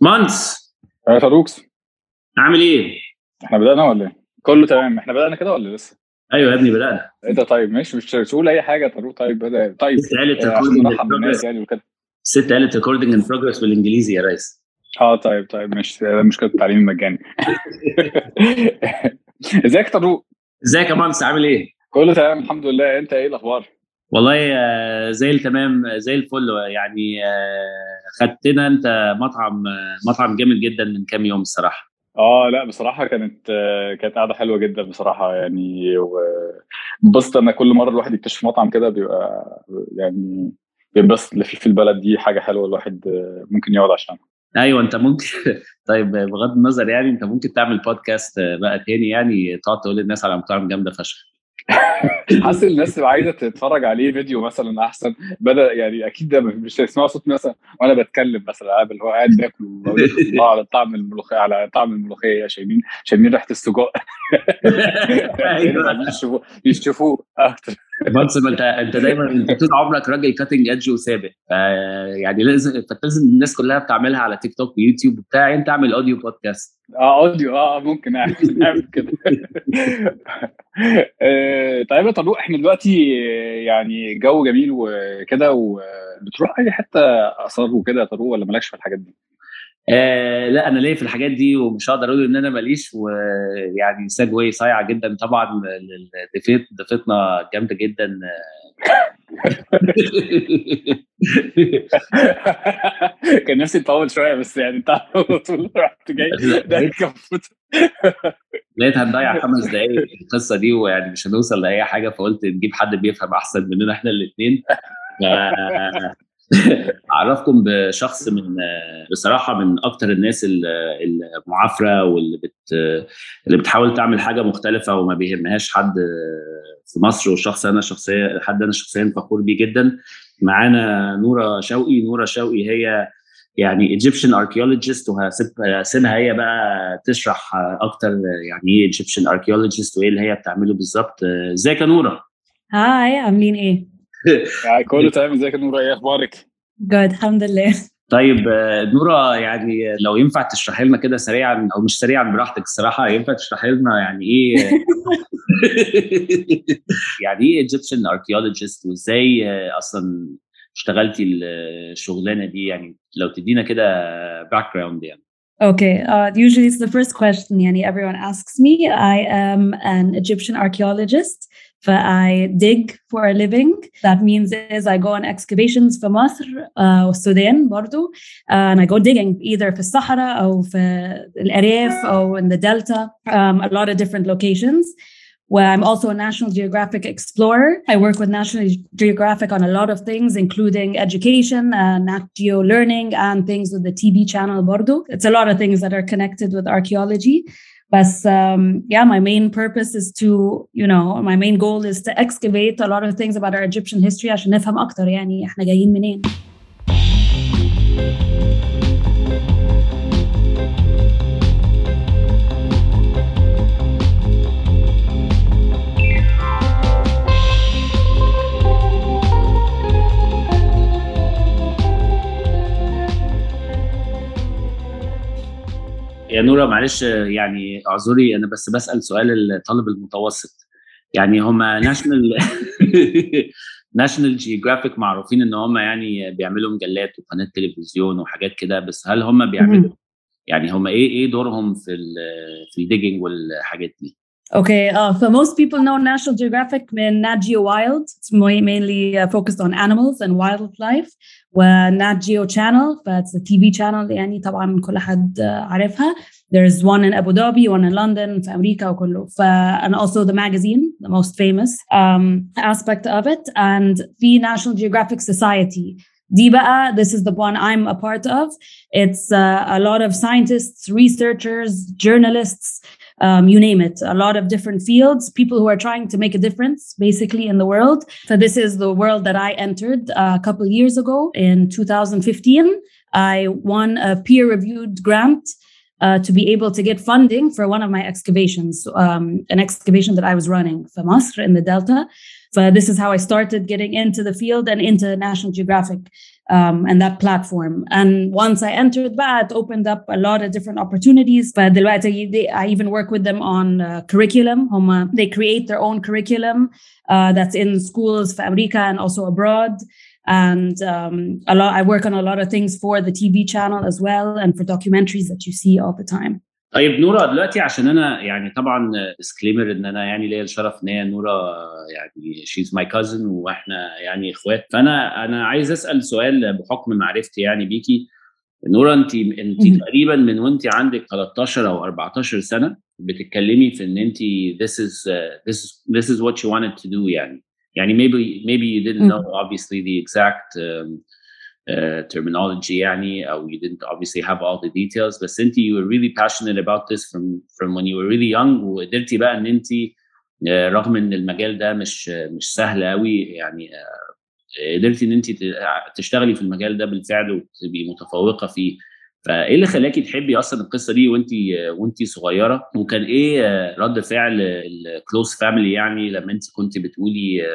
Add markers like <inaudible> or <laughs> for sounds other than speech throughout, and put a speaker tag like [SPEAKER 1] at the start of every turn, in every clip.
[SPEAKER 1] مانس
[SPEAKER 2] يا فاروكس
[SPEAKER 1] عامل إيه؟
[SPEAKER 2] إحنا بدأنا ولا إيه؟ كله تمام. إحنا بدأنا كده ولا لسه؟
[SPEAKER 1] أيوه يا ابني بدأنا.
[SPEAKER 2] إيه ده؟ طيب ماشي. مش تقول أي حاجة طارق طيب بدأ. طيب
[SPEAKER 1] ست قالت
[SPEAKER 2] آه،
[SPEAKER 1] ريكوردنج
[SPEAKER 2] يعني وكده.
[SPEAKER 1] ست قالت ريكوردنج ان بروجرس بالإنجليزي يا ريس.
[SPEAKER 2] آه طيب طيب مش ده مشكله التعليم المجاني. <laughs> إزيك يا طارق؟
[SPEAKER 1] إزيك يا مانس عامل إيه؟
[SPEAKER 2] كله تمام الحمد لله. أنت إيه الأخبار؟
[SPEAKER 1] والله آه، زي التمام زي الفل. يعني آه، خدتنا انت مطعم مطعم جامد جدا من كام يوم الصراحة.
[SPEAKER 2] آه لا بصراحة كانت آه، كانت قاعدة حلوة جدا بصراحة. يعني وبسط أنا كل مرة الواحد يكتشف مطعم كده بيبقى يعني بينبسط. اللي في البلد دي حاجة حلوة الواحد ممكن يقعد عشانها.
[SPEAKER 1] أيوه أنت ممكن <laughs> طيب بغض النظر يعني أنت ممكن تعمل بودكاست بقى تاني يعني تقعد تقول للناس على مطاعم جامدة فشخ. <laughs>
[SPEAKER 2] حاسس الناس عايزة تتفرج عليه فيديو مثلا أحسن. بدأ يعني أكيد ده مش هيسمعوا صوت مثلا وأنا بتكلم مثلا قابل هو قاعد باكل <laughs> على طعم الملوخية على طعم الملوخية شايفين شايفين ريحة السجق. <laughs> بيشوفوه بيشوفوه أكتر.
[SPEAKER 1] بس ما انت انت دايما انت طول عمرك راجل كاتنج ادج وسابق. يعني لازم فلازم الناس كلها بتعملها على تيك توك ويوتيوب وبتاع انت اعمل اوديو بودكاست
[SPEAKER 2] آه اوديو آه ممكن أعمل <laughs> كده. <laughs> آه، طيب يا طارق إحنا دلوقتي آه، يعني جو جميل وكده وبتروح أي حتة آثار وكده يا طارق ولا مالكش في الحاجات دي؟
[SPEAKER 1] آه لا أنا ليا في الحاجات دي ومش هقدر أقول إن أنا ماليش ويعني ساجواي صايعة جدا. طبعا ضيفت ضيفتنا جامدة جدا. <laughs>
[SPEAKER 2] كان نفسي تطول شوية بس يعني انت <laughs> على طول رحت جاي. ده
[SPEAKER 1] لقيت هنضيع <laughs> خمس دقائق في القصة دي ويعني مش هنوصل لأي حاجة فقلت نجيب حد بيفهم أحسن مننا إحنا الاثنين <laughs> اعرفكم بشخص من بصراحة من أكتر الناس ال- المعافرة واللي بت اللي بتحاول تعمل حاجة مختلفة وما بيهمهاش حد في مصر وشخص أنا شخصيا حد أنا شخصيا فخور بيه جدا. معانا نورة شوقي نورة شوقي هي يعني ايجيبشن اركيولوجيست وهسيبها هي بقى تشرح أكتر يعني إيه ايجيبشن اركيولوجيست وإيه اللي هي بتعمله بالظبط. إزيك يا نورة؟
[SPEAKER 3] هاي عاملين إيه؟
[SPEAKER 2] يعني كله <laughs> تمام ازيك يا نورة إيه أخبارك؟
[SPEAKER 3] جود الحمد لله
[SPEAKER 1] طيب آه، نورة يعني لو ينفع تشرحي لنا كده سريعا أو مش سريعا براحتك الصراحة ينفع تشرحي لنا يعني إيه <laughs> يعني إيه ايجيبشن اركيولوجيست وإزاي آه، أصلا اشتغلتي الشغلانة دي يعني لو تدينا كده باك جراوند يعني
[SPEAKER 3] Okay, uh, usually it's the first question يعني everyone asks me. I am an Egyptian archaeologist. But I dig for a living. That means is I go on excavations في مصر uh, والسودان برضو uh, and I go digging either في الصحراء أو في الأرياف أو in the delta, um, a lot of different locations. Where I'm also a National Geographic explorer. I work with National Geographic on a lot of things, including education, uh, Nat Geo learning, and things with the TV channel Bordo. It's a lot of things that are connected with archaeology. But um, yeah, my main purpose is to, you know, my main goal is to excavate a lot of things about our Egyptian history عشان نفهم أكتر يعني إحنا جايين منين.
[SPEAKER 1] يا نورة معلش يعني اعذري أنا بس بسأل سؤال الطالب المتوسط يعني هم ناشونال ناشونال جيوغرافيك معروفين إن هم يعني بيعملوا مجلات وقناة تلفزيون وحاجات كده بس هل هم بيعملوا يعني هم إيه إيه دورهم في ال في الديجنج والحاجات دي؟
[SPEAKER 3] Okay, uh, so most people know National Geographic من Nat Geo Wild. It's mainly uh, focused on animals and wildlife. و Nat Geo Channel, that's a TV channel يعني طبعا كل حد uh, عارفها. There's one in Abu Dhabi, one in London, في أمريكا وكله. ف, and also the magazine, the most famous um, aspect of it. And في National Geographic Society. دي بقى, this is the one I'm a part of. It's uh, a lot of scientists, researchers, journalists, um, you name it, a lot of different fields, people who are trying to make a difference basically in the world. So, this is the world that I entered uh, a couple years ago in 2015. I won a peer reviewed grant. Uh, to be able to get funding for one of my excavations, um, an excavation that I was running for Masr in the Delta. So this is how I started getting into the field and into National Geographic um, and that platform. And once I entered that, opened up a lot of different opportunities. But they, I even work with them on uh, curriculum. they create their own curriculum uh, that's in schools for America and also abroad. And um, a lot, I work on a lot of things for the TV channel as well and for documentaries that you see all the time.
[SPEAKER 1] طيب نورا دلوقتي عشان أنا يعني طبعا ديسكليمر إن أنا يعني ليا الشرف إن هي نورا يعني شيز ماي كازن وإحنا يعني إخوات. فأنا أنا عايز أسأل سؤال بحكم معرفتي يعني بيكي. نورا انت انت تقريبا من وانت عندك 13 أو 14 سنة بتتكلمي في إن انت this is uh, this is this is what you wanted to do يعني. يعني maybe maybe you didn't know obviously the exact um, terminology يعني او you didn't obviously have all the details بس انت you were really passionate about this from from when you were really young وقدرتي بقى ان انت uh, رغم ان المجال ده مش مش سهل قوي يعني uh, قدرتي ان انت تشتغلي في المجال ده بالفعل وتبقي متفوقه فيه فايه اللي خلاكي تحبي أصلا القصة دي وانت وانت صغيرة؟ وكان إيه رد فعل الكلوز فاميلي يعني لما انت كنت بتقولي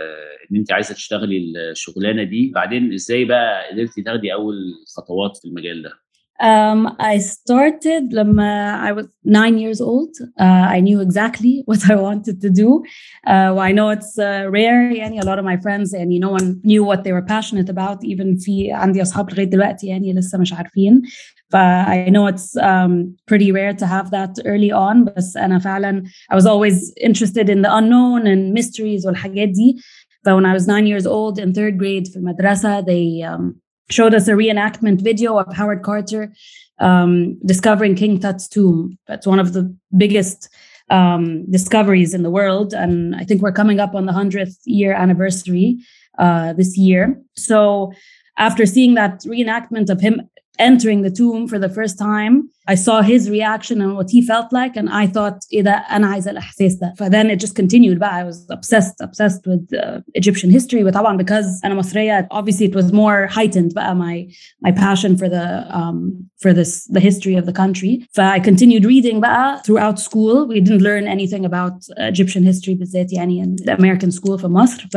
[SPEAKER 1] ان انت عايزة تشتغلي الشغلانة دي؟ بعدين إزاي بقى قدرتي تاخدي أول خطوات في المجال ده؟
[SPEAKER 3] Um, I started لما I was nine years old. Uh, I knew exactly <laughs> what I wanted to do. Uh, I know it's uh, rare يعني a lot of my friends يعني no one knew what they were passionate about. Even في عندي أصحاب لغاية دلوقتي يعني لسه مش عارفين. ف I know it's um, pretty rare to have that early on. بس أنا فعلا I was always interested in the unknown and mysteries والحاجات دي. But when I was nine years old in third grade في المدرسة they um, showed us a reenactment video of Howard Carter um, discovering King Tut's tomb. That's one of the biggest um, discoveries in the world. And I think we're coming up on the 100th year anniversary uh, this year. So after seeing that reenactment of him entering the tomb for the first time, I saw his reaction and what he felt like. And I thought, إذا أنا عايزة الإحساس ده. But then it just continued. But I was obsessed, obsessed with uh, Egyptian history. But طبعا because أنا مصرية, obviously it was more heightened. But my my passion for the um, for this the history of the country. So I continued reading بقى throughout school. We didn't learn anything about Egyptian history بالذات يعني in the American school في مصر. ف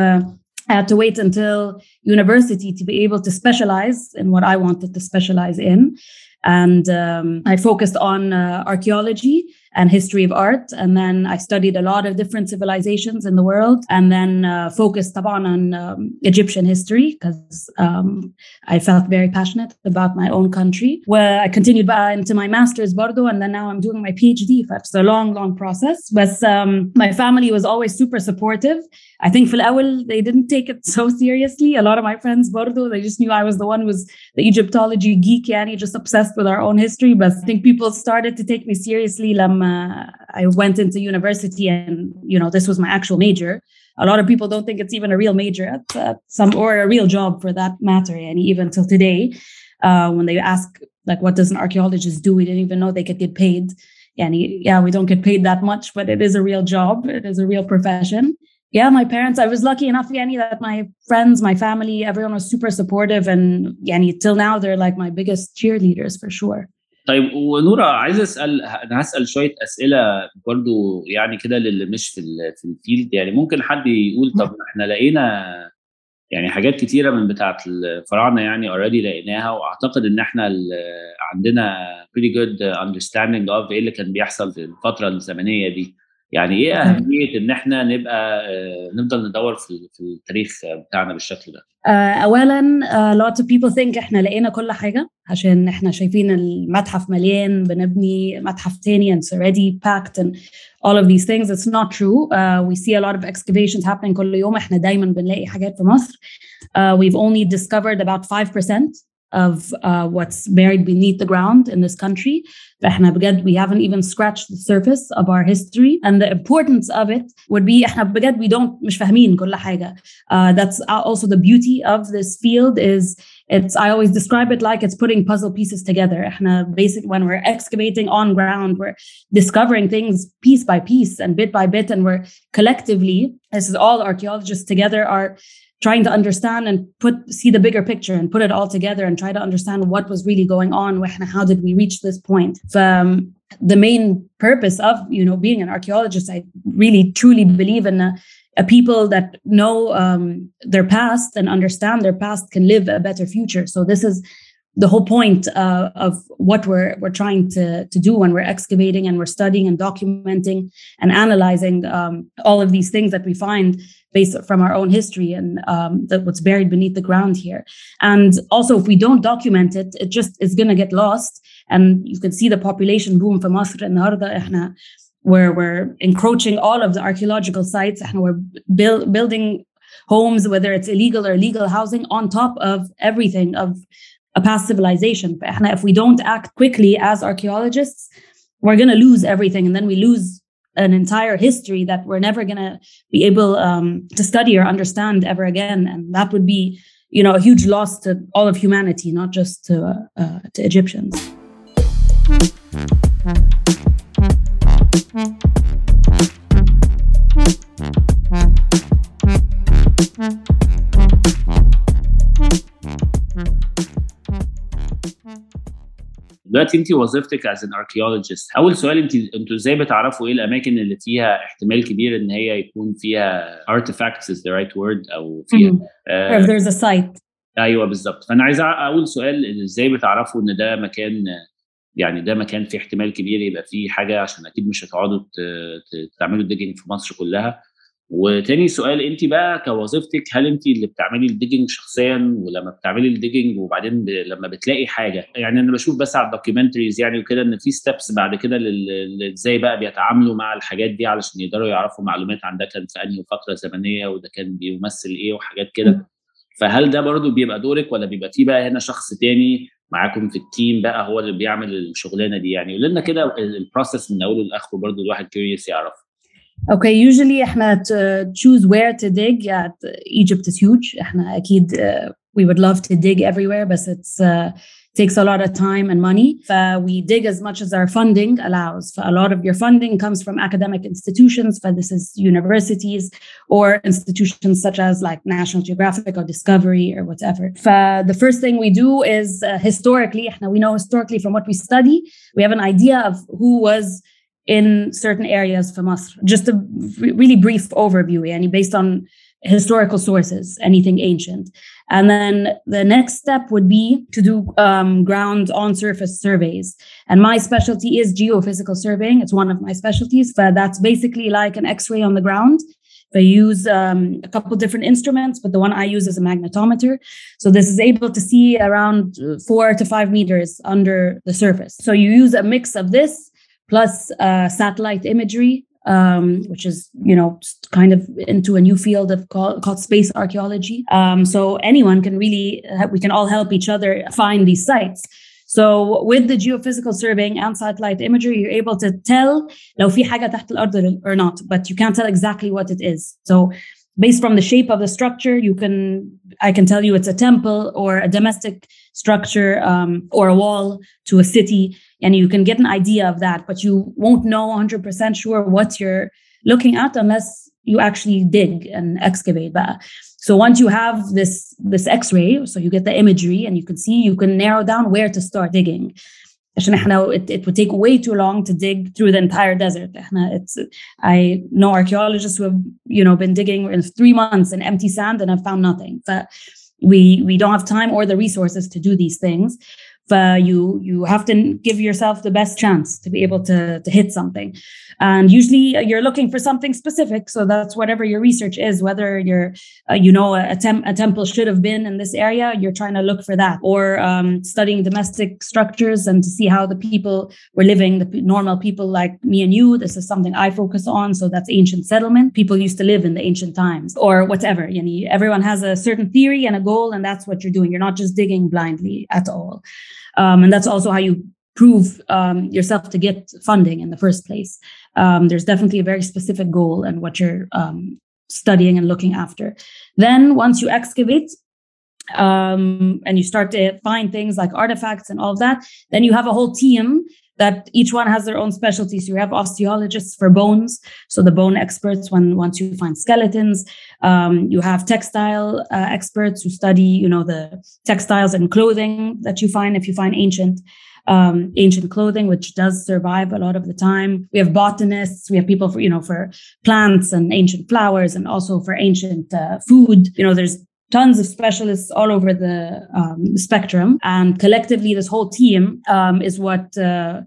[SPEAKER 3] I had to wait until university to be able to specialize in what I wanted to specialize in. And um, I focused on uh, archaeology and history of art. And then I studied a lot of different civilizations in the world and then uh, focused upon on um, Egyptian history because um, I felt very passionate about my own country. Where I continued into my master's, Bordeaux, and then now I'm doing my PhD. It's a long, long process. But um, my family was always super supportive. I think for the they didn't take it so seriously. A lot of my friends, Bordo, they just knew I was the one who was the Egyptology geek, yani, just obsessed with our own history. But I think people started to take me seriously when I went into university and, you know, this was my actual major. A lot of people don't think it's even a real major at, at some or a real job for that matter, and even till today, uh, when they ask like, what does an archaeologist do? We didn't even know they could get paid. And yeah, we don't get paid that much, but it is a real job. It is a real profession Yeah, my parents, I was lucky enough, Yani, that my friends, my family, everyone was super supportive. And Yani, till now, they're like my biggest cheerleaders for sure.
[SPEAKER 1] طيب ونورا عايز اسال انا هسال شويه اسئله برضو يعني كده للي مش في في الفيلد يعني ممكن حد يقول طب احنا لقينا يعني حاجات كتيره من بتاعه الفراعنه يعني اوريدي لقيناها واعتقد ان احنا عندنا pretty good understanding of ايه اللي كان بيحصل في الفتره الزمنيه دي يعني إيه أهمية إن إحنا نبقى نفضل ندور في في التاريخ بتاعنا بالشكل ده؟
[SPEAKER 3] uh, اولا uh, lots of people think إحنا لقينا كل حاجة عشان إحنا شايفين المتحف مليان بنبني متحف تاني and it's already packed and all of these things. It's not true. uh, we see a lot of excavations happening كل يوم. إحنا دايما بنلاقي حاجات في مصر. uh, we've only discovered about 5% of uh, what's buried beneath the ground in this country. فإحنا بجد we haven't even scratched the surface of our history and the importance of it would be إحنا بجد we don't مش فاهمين كل حاجة. Uh, that's also the beauty of this field is it's I always describe it like it's putting puzzle pieces together. إحنا basic when we're excavating on ground we're discovering things piece by piece and bit by bit and we're collectively this is all archaeologists together are trying to understand and put see the bigger picture and put it all together and try to understand what was really going on how did we reach this point um, the main purpose of you know being an archaeologist i really truly believe in uh, a people that know um, their past and understand their past can live a better future. So this is the whole point uh, of what we're we're trying to to do when we're excavating and we're studying and documenting and analyzing um, all of these things that we find based from our own history and um, that what's buried beneath the ground here. And also, if we don't document it, it just is going to get lost. And you can see the population boom from Masr and Harda. Where we're encroaching all of the archaeological sites, and we're build, building homes, whether it's illegal or legal housing, on top of everything of a past civilization. If we don't act quickly as archaeologists, we're going to lose everything. And then we lose an entire history that we're never going to be able um, to study or understand ever again. And that would be, you know, a huge loss to all of humanity, not just to, uh, to Egyptians.
[SPEAKER 1] دلوقتي انت وظيفتك از ان archaeologist. أول سؤال انت أنتوا إزاي بتعرفوا إيه الأماكن اللي فيها احتمال كبير إن هي يكون فيها artifacts is the right word أو فيها
[SPEAKER 3] mm-hmm. uh, if there's a site.
[SPEAKER 1] أيوه بالظبط. فأنا عايز أول سؤال إزاي بتعرفوا إن ده مكان يعني ده مكان فيه احتمال كبير يبقى فيه حاجة؟ عشان أكيد مش هتقعدوا تعملوا ديجنج في مصر كلها. وتاني سؤال انت بقى كوظيفتك هل انت اللي بتعملي الديجنج شخصيا؟ ولما بتعملي الديجنج وبعدين ب... لما بتلاقي حاجة يعني أنا بشوف بس على الدوكيومنتريز يعني وكده إن في ستيبس بعد كده إزاي بقى بيتعاملوا مع الحاجات دي علشان يقدروا يعرفوا معلومات عن ده كان في أنهي فترة زمنية وده كان بيمثل إيه وحاجات كده. فهل ده برضو بيبقى دورك ولا بيبقى في بقى هنا شخص تاني معاكم في التيم بقى هو اللي بيعمل الشغلانة دي يعني؟ قول لنا كده البروسيس من أوله لآخره برضو الواحد كيوريوس يعرف
[SPEAKER 3] Okay, usually احنا to choose where to dig yeah, Egypt is huge. احنا أكيد uh, we would love to dig everywhere, but it's uh, takes a lot of time and money. Uh, we dig as much as our funding allows. A lot of your funding comes from academic institutions, but this is universities or institutions such as like National Geographic or Discovery or whatever. the first thing we do is uh, historically, we know historically from what we study, we have an idea of who was in certain areas for Masr. Just a really brief overview, and based on historical sources, anything ancient. And then the next step would be to do um, ground on surface surveys. And my specialty is geophysical surveying. It's one of my specialties. But that's basically like an X-ray on the ground. They use um, a couple different instruments, but the one I use is a magnetometer. So this is able to see around four to five meters under the surface. So you use a mix of this plus uh, satellite imagery, um, which is you know kind of into a new field of called, called space archaeology. Um, so anyone can really we can all help each other find these sites. So with the geophysical surveying and satellite imagery, you're able to tell لو في حاجة تحت الأرض or not, but you can't tell exactly what it is. So based from the shape of the structure, you can I can tell you it's a temple or a domestic structure um, or a wall to a city, and you can get an idea of that but you won't know 100% sure what you're looking at unless you actually dig and excavate that so once you have this this x-ray so you get the imagery and you can see you can narrow down where to start digging. it, it would take way too long to dig through the entire desert. it's, i know archaeologists who have you know been digging in three months in empty sand and have found nothing. But we we don't have time or the resources to do these things. But you you have to give yourself the best chance to be able to to hit something. And usually you're looking for something specific. So that's whatever your research is, whether you're, uh, you know, a, tem- a temple should have been in this area, you're trying to look for that. Or um, studying domestic structures and to see how the people were living, the normal people like me and you. This is something I focus on. So that's ancient settlement. People used to live in the ancient times or whatever. You know, everyone has a certain theory and a goal, and that's what you're doing. You're not just digging blindly at all. Um, and that's also how you prove um, yourself to get funding in the first place. Um, there's definitely a very specific goal and what you're um, studying and looking after. Then once you excavate um, and you start to find things like artifacts and all of that, then you have a whole team that each one has their own specialties. You have osteologists for bones, so the bone experts when once you find skeletons. Um, you have textile uh, experts who study, you know, the textiles and clothing that you find if you find ancient. um, ancient clothing, which does survive a lot of the time. We have botanists. We have people for you know for plants and ancient flowers, and also for ancient uh, food. You know, there's tons of specialists all over the um, spectrum, and collectively, this whole team um, is what. Uh,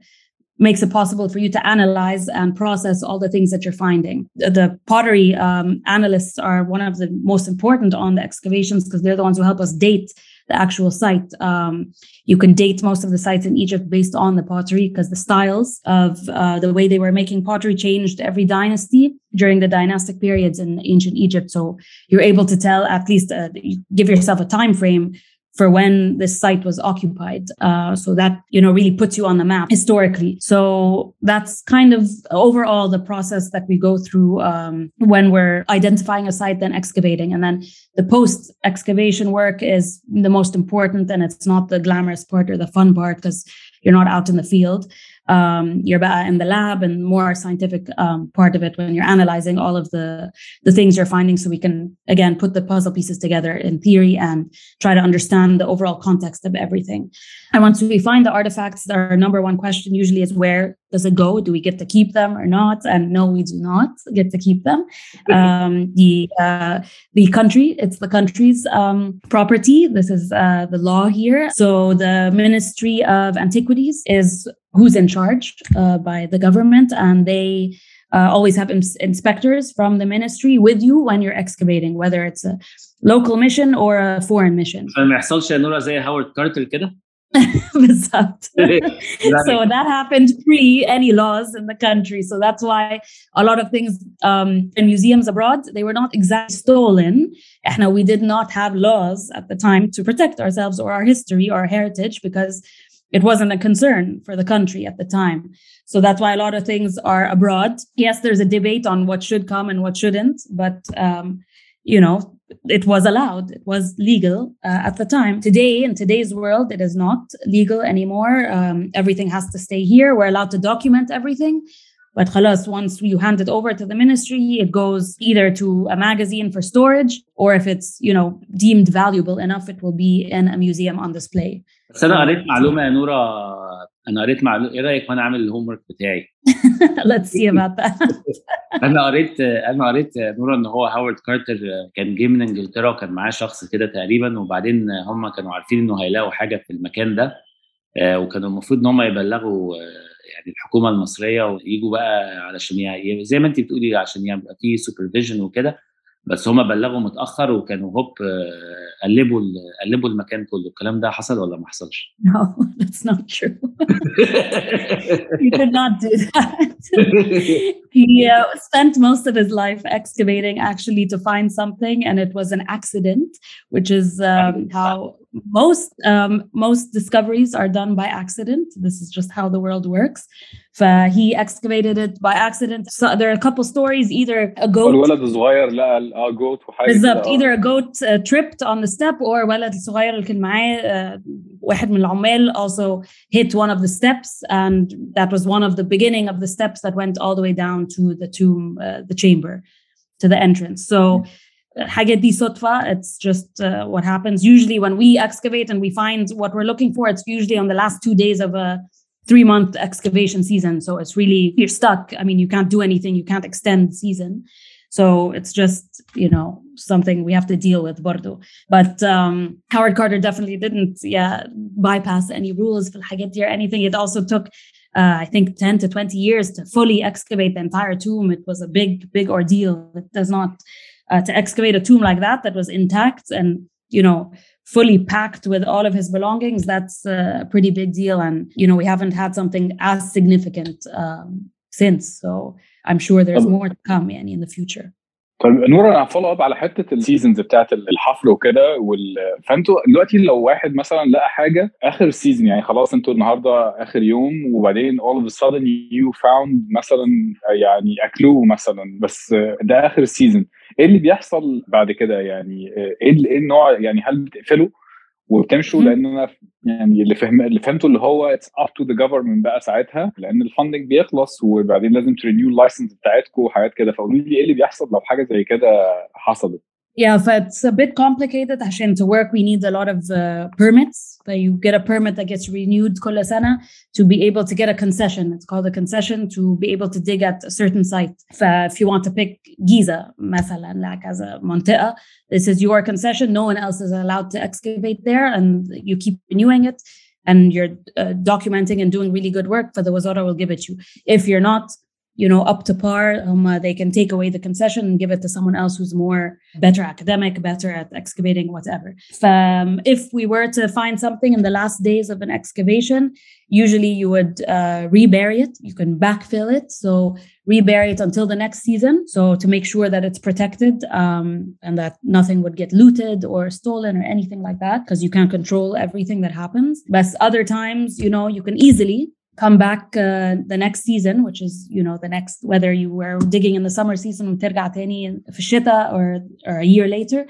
[SPEAKER 3] makes it possible for you to analyze and process all the things that you're finding. The pottery um, analysts are one of the most important on the excavations because they're the ones who help us date the actual site. Um, you can date most of the sites in Egypt based on the pottery because the styles of uh, the way they were making pottery changed every dynasty during the dynastic periods in ancient Egypt. So you're able to tell at least uh, give yourself a time frame for when this site was occupied. Uh, so that, you know, really puts you on the map historically. So that's kind of overall the process that we go through um, when we're identifying a site, then excavating. And then the post excavation work is the most important and it's not the glamorous part or the fun part because you're not out in the field um, you're in the lab and more scientific um, part of it when you're analyzing all of the the things you're finding. So we can again put the puzzle pieces together in theory and try to understand the overall context of everything. And once we find the artifacts our number one question usually is where does it go do we get to keep them or not and no we do not get to keep them um, the uh, the country it's the country's um, property this is uh, the law here so the ministry of antiquities is who's in charge uh, by the government, and they uh, always have ins- inspectors from the ministry with you when you're excavating, whether it's a local mission or a foreign mission.
[SPEAKER 1] ما يحصلش يا نورا زي هاورد كارتر كده <laughs>
[SPEAKER 3] Exactly. <laughs> so that happened pre any laws in the country. So that's why a lot of things um, in museums abroad they were not exactly stolen. And uh, we did not have laws at the time to protect ourselves or our history or our heritage because it wasn't a concern for the country at the time. So that's why a lot of things are abroad. Yes, there's a debate on what should come and what shouldn't, but um, you know it was allowed. It was legal uh, at the time. Today, in today's world, it is not legal anymore. Um, everything has to stay here. We're allowed to document everything. But khalas, once you hand it over to the ministry, it goes either to a magazine for storage, or if it's you know deemed valuable enough, it will be in a museum on display.
[SPEAKER 1] بس انا قريت معلومه يا نورا أنا قريت معلومه إيه رأيك وأنا عامل الهوم ورك بتاعي <laughs>
[SPEAKER 3] Let's see about that. <laughs>
[SPEAKER 1] أنا قريت أنا قريت نورا إن هو هاورد كارتر كان جه من إنجلترا وكان معاه شخص كده تقريبا وبعدين هم كانوا عارفين إنه هيلاقوا حاجة في المكان ده وكانوا المفروض إن هم يبلغوا يعني الحكومة المصرية ويجوا بقى علشان يعني زي ما انت بتقولي عشان يبقى في سوبرفيجن وكده بس هم بلغوا متاخر وكانوا هوب قلبوا قلبوا المكان كله الكلام ده حصل ولا ما حصلش؟
[SPEAKER 3] No, that's not true. he did not do that. he uh, spent most of his life excavating actually to find something, and it was an accident, which is um, how most um, most discoveries are done by accident. This is just how the world works. فhe excavated it by accident. So there are a couple stories. Either a goat.
[SPEAKER 2] الولد الصغير لقى اه جوت وحاجه
[SPEAKER 3] بالظبط either a goat uh, tripped on the step or ولد الصغير اللي كان معاه uh, واحد من العمال also hit one of the steps and that was one of the beginning of the steps that went all the way down to the tomb uh, the chamber to the entrance so حاجات دي صدفة it's just uh, what happens usually when we excavate and we find what we're looking for it's usually on the last two days of a three month excavation season so it's really you're stuck I mean you can't do anything you can't extend the season so it's just, you know, something we have to deal with, Bordo. But um, Howard Carter definitely didn't, yeah, bypass any rules for Hageti or anything. It also took, uh, I think, 10 to 20 years to fully excavate the entire tomb. It was a big, big ordeal. It does not, uh, to excavate a tomb like that that was intact and you know fully packed with all of his belongings that's a pretty big deal. And you know we haven't had something as significant um, since. So i'm sure there's um, more to come Annie, in the future.
[SPEAKER 2] طيب نور أنا هفولو أب على حتة السيزونز بتاعت الحفر وكده وال... فأنتوا دلوقتي لو واحد مثلا لقى حاجة آخر سيزون يعني خلاص أنتوا النهارده آخر يوم وبعدين all of a sudden you found مثلا يعني اكلو مثلا بس ده آخر سيزون إيه اللي بيحصل بعد كده؟ يعني إيه إيه النوع؟ يعني هل بتقفلوا؟ وبتمشوا لأن أنا يعني اللي فهم اللي فهمته اللي هو اتس اب تو ذا جفرمنت بقى ساعتها لأن الفندنج بيخلص وبعدين لازم ترينيو اللايسنس بتاعتكم وحاجات كده. فقولوا لي إيه اللي بيحصل لو حاجة زي كده حصلت؟
[SPEAKER 3] Yeah, but it's a bit complicated عشان to work we need a lot of uh, permits. So you get a permit that gets renewed كل سنة to be able to get a concession. It's called a concession to be able to dig at a certain site. if you want to pick Giza مثلا like as a منطقة, this is your concession. No one else is allowed to excavate there and you keep renewing it and you're uh, documenting and doing really good work for the Wazara will give it you. If you're not, you know, up to par, um, uh, they can take away the concession and give it to someone else who's more better academic, better at excavating, whatever. Um, if we were to find something in the last days of an excavation, usually you would uh, rebury it. You can backfill it, so rebury it until the next season, so to make sure that it's protected um, and that nothing would get looted or stolen or anything like that, because you can't control everything that happens. But other times, you know, you can easily come back uh, the next season which is you know the next whether you were digging in the summer season وترجع تاني في الشتاء or or a year later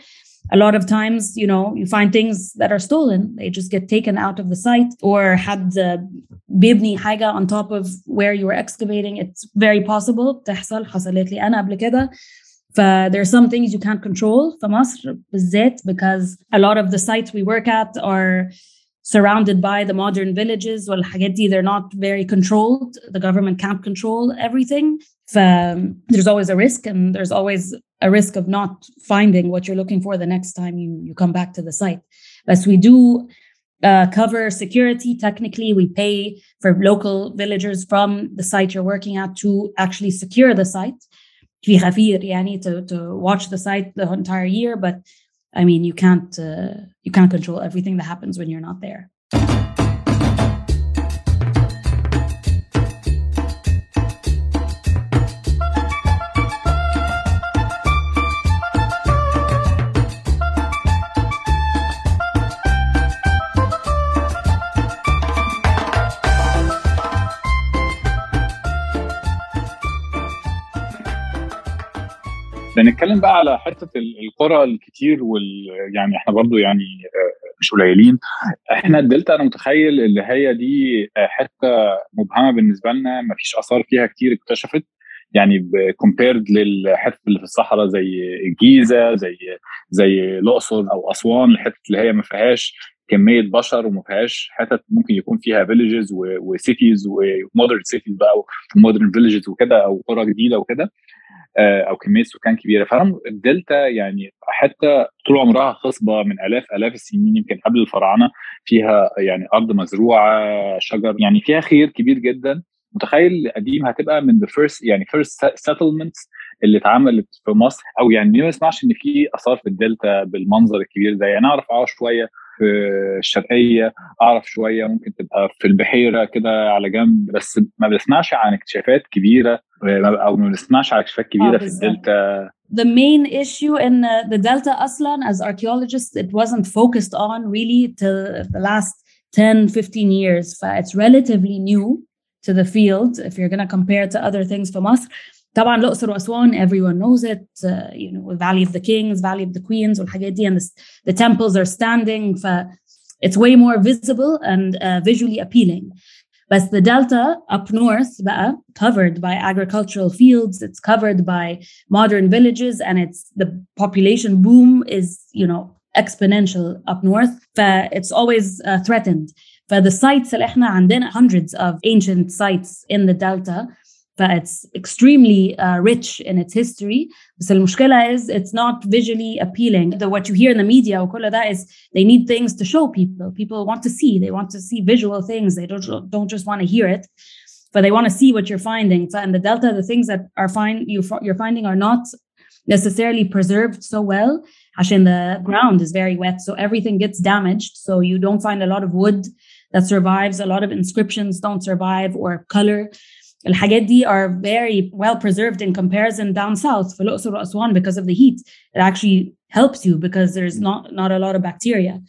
[SPEAKER 3] a lot of times you know you find things that are stolen they just get taken out of the site or had uh, بيبني حاجة on top of where you were excavating it's very possible تحصل حصلت لي أنا قبل كده ف there are some things you can't control في مصر بالذات because a lot of the sites we work at are surrounded by the modern villages والحاجات دي they're not very controlled the government can't control everything ف there's always a risk and there's always a risk of not finding what you're looking for the next time you you come back to the site but we do uh, cover security technically we pay for local villagers from the site you're working at to actually secure the site في خفير يعني to, to watch the site the entire year but I mean, you can't uh, you can't control everything that happens when you're not there.
[SPEAKER 2] بنتكلم بقى على حتة القرى الكتير وال يعني إحنا برضو يعني مش قليلين. إحنا الدلتا أنا متخيل اللي هي دي حتة مبهمة بالنسبة لنا ما فيش آثار فيها كتير اكتشفت. يعني كومبيرد للحتة اللي في الصحراء زي الجيزة زي زي الأقصر أو أسوان الحتة اللي هي ما فيهاش كمية بشر وما فيهاش حتت ممكن يكون فيها فيليجز وسيتيز ومودرن سيتيز بقى ومودرن فيليجز وكده أو قرى جديدة وكده. أو كمية سكان كبيرة. فعلا الدلتا يعني حتى طول عمرها خصبة من آلاف آلاف السنين يمكن قبل الفراعنة فيها يعني أرض مزروعة شجر يعني فيها خير كبير جدا. متخيل قديم هتبقى من ذا فيرست يعني فيرست سيتلمنتس اللي اتعملت في مصر أو يعني ما نسمعش إن في آثار في الدلتا بالمنظر الكبير ده؟ يعني أعرف آه شوية في الشرقية أعرف شوية ممكن تبقى في البحيرة كده على جنب بس ما بنسمعش عن اكتشافات كبيرة او ما بنسمعش عن اكتشافات كبيره في الدلتا
[SPEAKER 3] the main issue in uh, the Delta Aslan as archaeologists, it wasn't focused on really till the last 10, 15 years. It's relatively new to the field if you're going to compare to other things from us. طبعا الأقصر وأسوان everyone knows it uh, you know Valley of the Kings Valley of the Queens والحاجات دي and the, the temples are standing ف it's way more visible and uh, visually appealing but the delta up north بقى covered by agricultural fields it's covered by modern villages and it's the population boom is you know exponential up north ف it's always uh, threatened فthe sites اللي احنا عندنا hundreds of ancient sites in the delta it's extremely uh, rich in its history بس المشكلة is it's not visually appealing the, what you hear in the media وكل ده is they need things to show people people want to see they want to see visual things they don't, don't just want to hear it but they want to see what you're finding so in the delta the things that are find you, you're finding are not necessarily preserved so well عشان the ground is very wet so everything gets damaged so you don't find a lot of wood that survives a lot of inscriptions don't survive or color الحاجات دي are very well preserved in comparison down south في الأقصر وأسوان because of the heat. It actually helps you because there's not, not a lot of bacteria.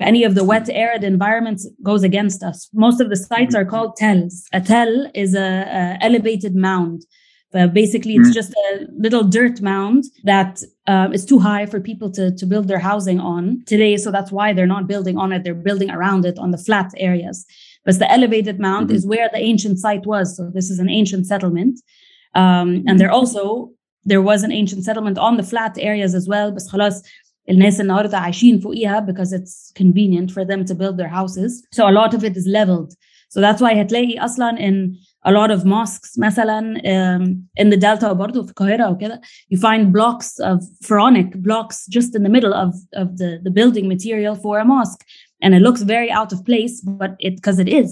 [SPEAKER 3] Any of the wet, arid environments goes against us. Most of the sites are called tells. A tell is a, a elevated mound. But basically, it's just a little dirt mound that um, is too high for people to, to build their housing on today. So that's why they're not building on it. They're building around it on the flat areas. But the elevated mound mm-hmm. is where the ancient site was. So this is an ancient settlement. Um, and they're also there was an ancient settlement on the flat areas as well بس خلاص الناس النهارده عايشين فوقيها because it's convenient for them to build their houses so a lot of it is leveled so that's why هتلاقي اصلا in a lot of mosques مثلا um, in the delta برضه في القاهره وكده you find blocks of pharaonic blocks just in the middle of of the the building material for a mosque and it looks very out of place but it because it is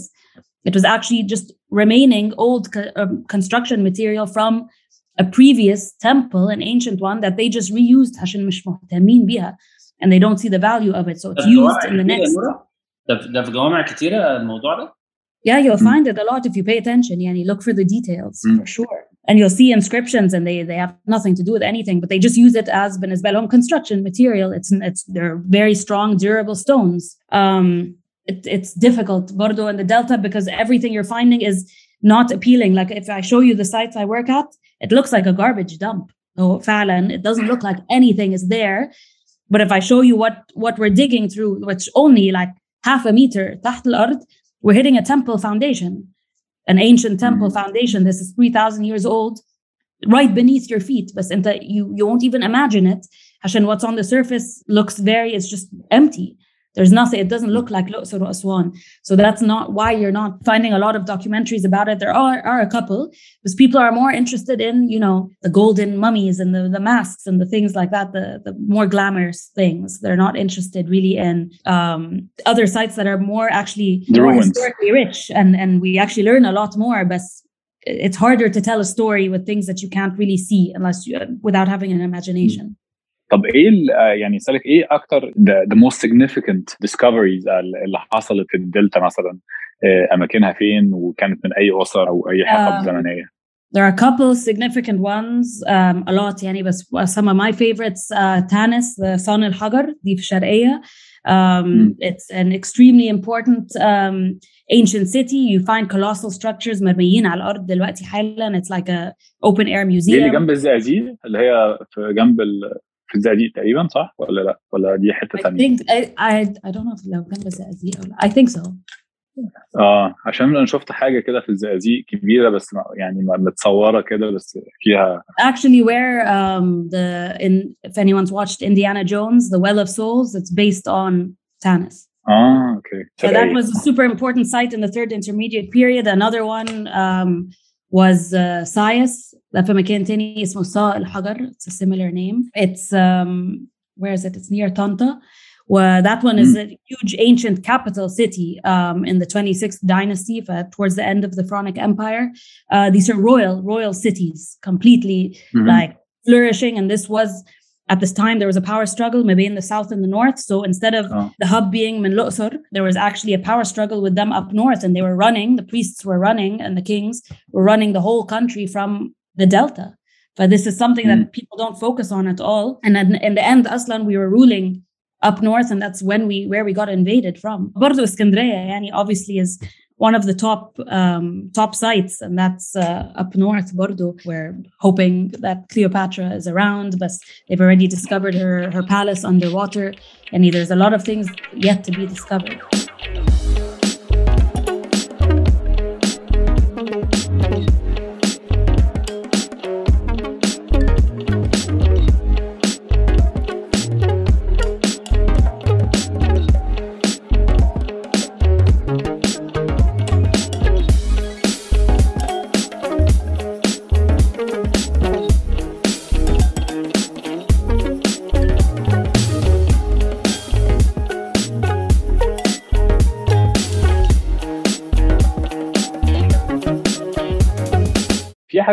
[SPEAKER 3] it was actually just remaining old co- um, construction material from a previous temple an ancient one that they just reused عشان مش مهتمين بيها and they don't see the value of it so it's used in the next
[SPEAKER 1] ده في- ده في جوامع كتيره الموضوع ده
[SPEAKER 3] yeah you'll
[SPEAKER 2] Mm.
[SPEAKER 3] find it a lot if you pay attention يعني look for the details
[SPEAKER 2] Mm.
[SPEAKER 3] for sure and you'll see inscriptions and they they have nothing to do with anything but they just use it as بالنسبة لهم construction material it's it's they're very strong durable stones um it, it's difficult برضو in the delta because everything you're finding is not appealing like if I show you the sites I work at it looks like a garbage dump oh فعلا it doesn't look like anything is there but if I show you what what we're digging through which only like half a meter تحت الأرض we're hitting a temple foundation, an ancient temple
[SPEAKER 2] mm-hmm.
[SPEAKER 3] foundation. This is 3,000 years old, right beneath your feet. But you, you won't even imagine it. Hashem, what's on the surface looks very, it's just empty. There's nothing, it doesn't look like Luxor or Aswan. So that's not why you're not finding a lot of documentaries about it. There are, are a couple, because people are more interested in, you know, the golden mummies and the, the masks and the things like that, the, the more glamorous things. They're not interested really in um, other sites that are more actually
[SPEAKER 2] The
[SPEAKER 3] more historically rich and, and we actually learn a lot more, but it's harder to tell a story with things that you can't really see unless you, without having an imagination.
[SPEAKER 2] طب إيه آه، يعني اسالك إيه أكتر the, the most significant discoveries ال- اللي حصلت في الدلتا مثلا آه، اماكنها فين وكانت من اي اسر أو اي حقب
[SPEAKER 3] Um,
[SPEAKER 2] زمنيه
[SPEAKER 3] There are a couple significant ones, um, a lot يعني بس some of my favorites uh, Tanis, the Son al-Hagar, دي في الشرقية. Um, It's an extremely important um, ancient city. You find colossal structures مرميين على الأرض دلوقتي حالا. It's like a open air
[SPEAKER 2] دي اللي
[SPEAKER 3] museum.
[SPEAKER 2] جنب الزقازيق اللي هي في جنب ال... في الزقازيق تقريبا صح ولا لا ولا دي حته
[SPEAKER 3] I
[SPEAKER 2] ثانيه
[SPEAKER 3] think I, I I don't know if لو جنب الزقازيق أو لا. I think so.
[SPEAKER 2] اه عشان انا شفت حاجه كده في الزقازيق كبيره بس ما- يعني ما- متصوره كده بس فيها
[SPEAKER 3] actually where um, the in if anyone's watched Indiana Jones, The Well of Souls, it's based on Tanis.
[SPEAKER 2] اه اوكي
[SPEAKER 3] So that
[SPEAKER 2] شرقية.
[SPEAKER 3] was a super important site in the third intermediate period. Another one um, was uh, Sais a مكان تاني اسمه صاء الحجر it's a similar name it's um, where is it it's near Tanta well, that one is hmm. a huge ancient capital city um, in the 26th dynasty, towards the end of the Pharaonic Empire. Uh, these are royal, royal cities, completely
[SPEAKER 2] mm-hmm.
[SPEAKER 3] like flourishing. And this was at this time there was a power struggle maybe in the south and the north so instead of
[SPEAKER 2] oh.
[SPEAKER 3] the hub being min there was actually a power struggle with them up north and they were running the priests were running and the kings were running the whole country from the delta but this is something mm. that hmm. people don't focus on at all and in, in the end aslan we were ruling up north and that's when we where we got invaded from Bordo Iskandria yani obviously is one of the top um, top sites, and that's uh, up north. Bordo, we're hoping that Cleopatra is around, but they've already discovered her her palace underwater, and there's a lot of things yet to be discovered.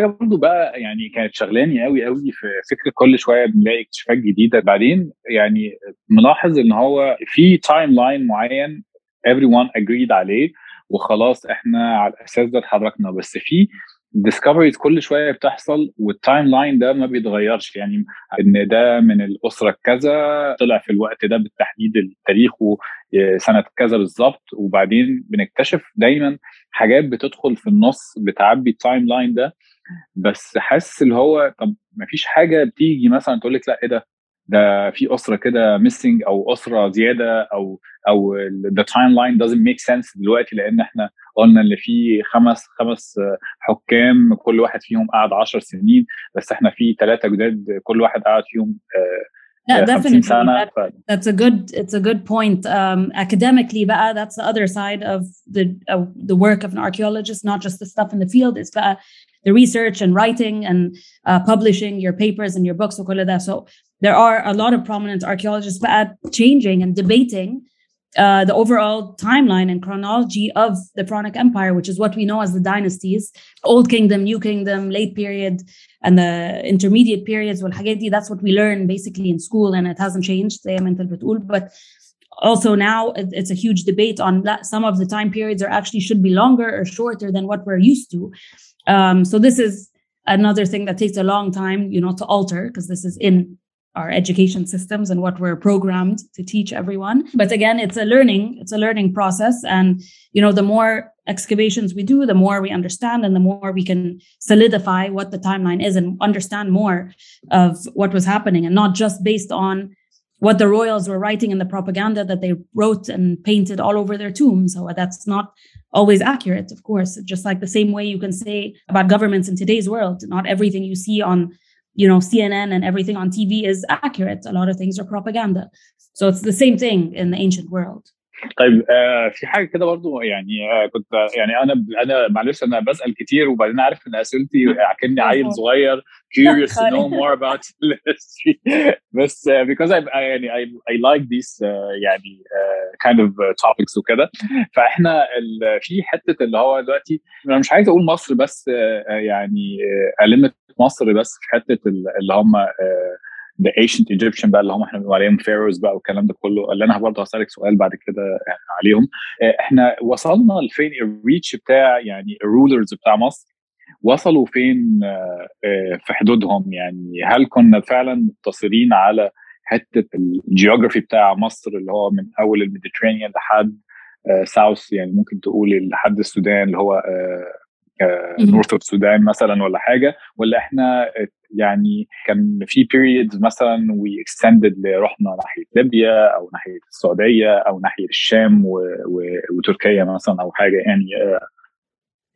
[SPEAKER 2] حاجة برضو بقى يعني كانت شغلاني قوي قوي في فكره كل شوية بنلاقي اكتشافات جديدة. بعدين يعني ملاحظ إن هو في تايم لاين معين everyone agreed عليه وخلاص إحنا على الأساس ده اتحركنا. بس في ديسكفريز كل شوية بتحصل والتايم لاين ده ما بيتغيرش. يعني إن ده من الأسرة كذا طلع في الوقت ده بالتحديد التاريخ سنه كذا بالظبط. وبعدين بنكتشف دايما حاجات بتدخل في النص بتعبي التايم لاين ده. بس حاسس اللي هو طب ما فيش حاجة بتيجي مثلا تقول لك لا إيه ده ده في أسرة كده ميسنج أو أسرة زيادة أو أو the timeline doesn't make sense دلوقتي لأن إحنا قلنا إن في خمس خمس حكام كل واحد فيهم قعد 10 سنين بس إحنا في ثلاثة جداد كل واحد قعد فيهم
[SPEAKER 3] Yeah,
[SPEAKER 2] 50
[SPEAKER 3] definitely.
[SPEAKER 2] سنة
[SPEAKER 3] That, that's a good. It's a good point. Um, academically, بقى, that's the other side of the uh, the work of an archaeologist. Not just the stuff in the field. It's بقى the research and writing and uh, publishing your papers and your books. So there are a lot of prominent archaeologists but changing and debating uh, the overall timeline and chronology of the Pharaonic Empire, which is what we know as the dynasties, Old Kingdom, New Kingdom, Late Period, and the intermediate periods. Well, that's what we learn basically in school, and it hasn't changed. But also now it's a huge debate on that some of the time periods are actually should be longer or shorter than what we're used to. Um, so this is another thing that takes a long time, you know, to alter because this is in our education systems and what we're programmed to teach everyone. But again, it's a learning, it's a learning process. And you know, the more excavations we do, the more we understand and the more we can solidify what the timeline is and understand more of what was happening and not just based on what the royals were writing in the propaganda that they wrote and painted all over their tombs. So that's not always accurate, of course. Just like the same way you can say about governments in today's world, not everything you see on you know CNN and everything on TV is accurate. A lot of things are propaganda. So it's the same thing in the ancient world.
[SPEAKER 2] طيب آه في حاجه كده برضو يعني آه كنت يعني انا انا معلش انا بسال كتير وبعدين عارف ان اسئلتي اكني عيل صغير curious to know more about <laughs> history بس uh, because I, I يعني I, I like these uh, يعني uh, kind of uh, topics وكده. فإحنا ال- في حتة اللي هو دلوقتي أنا مش عايز أقول مصر بس uh, يعني uh, ألمت مصر بس في حتة ال- اللي هم uh, the ancient Egyptian بقى اللي هم إحنا بنقول عليهم pharaohs بقى والكلام ده كله. اللي أنا برضه هسألك سؤال بعد كده عليهم. آه، إحنا وصلنا لفين الريتش بتاع يعني الرولرز بتاع مصر؟ وصلوا فين آه، آه، في حدودهم يعني هل كنا فعلا مقتصرين على حتة الجيوغرافي بتاع مصر اللي هو من أول الميديترينيان لحد ساوث يعني ممكن تقول لحد السودان اللي هو. نورث اوف السودان مثلا ولا حاجة ولا إحنا آه، يعني كان في periods مثلا وي اكستندد رحنا ناحية ليبيا أو ناحية السعودية أو ناحية الشام و... و... وتركيا مثلا أو حاجة يعني آه،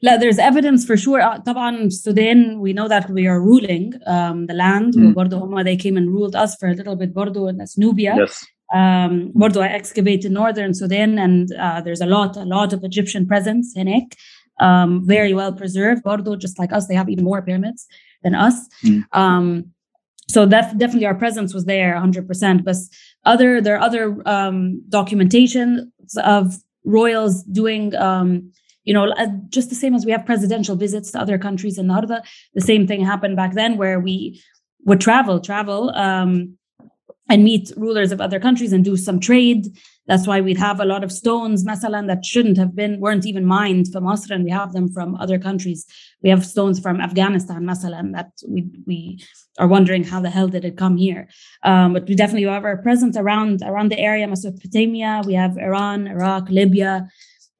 [SPEAKER 3] لا there's evidence for sure آه، طبعا Sudan we know that we are ruling um, the land
[SPEAKER 2] مم.
[SPEAKER 3] وبرضه هم they came and ruled us for a little bit برضه in Nubia
[SPEAKER 2] yes
[SPEAKER 3] um, برضه I excavated northern Sudan and uh, there's a lot a lot of Egyptian presence هناك um, very well preserved برضه just like us they have even more pyramids than us
[SPEAKER 2] Mm.
[SPEAKER 3] um, so that definitely our presence was there 100% but other there are other um, documentation of royals doing um, you know uh, just the same as we have presidential visits to other countries and Narda, the same thing happened back then where we would travel travel um, and meet rulers of other countries and do some trade. That's why we'd have a lot of stones masalan that shouldn't have been weren't even mined from Masr and we have them from other countries. We have stones from Afghanistan masalan that we we are wondering how the hell did it come here. Um, but we definitely have our presence around around the area Mesopotamia. We have Iran Iraq Libya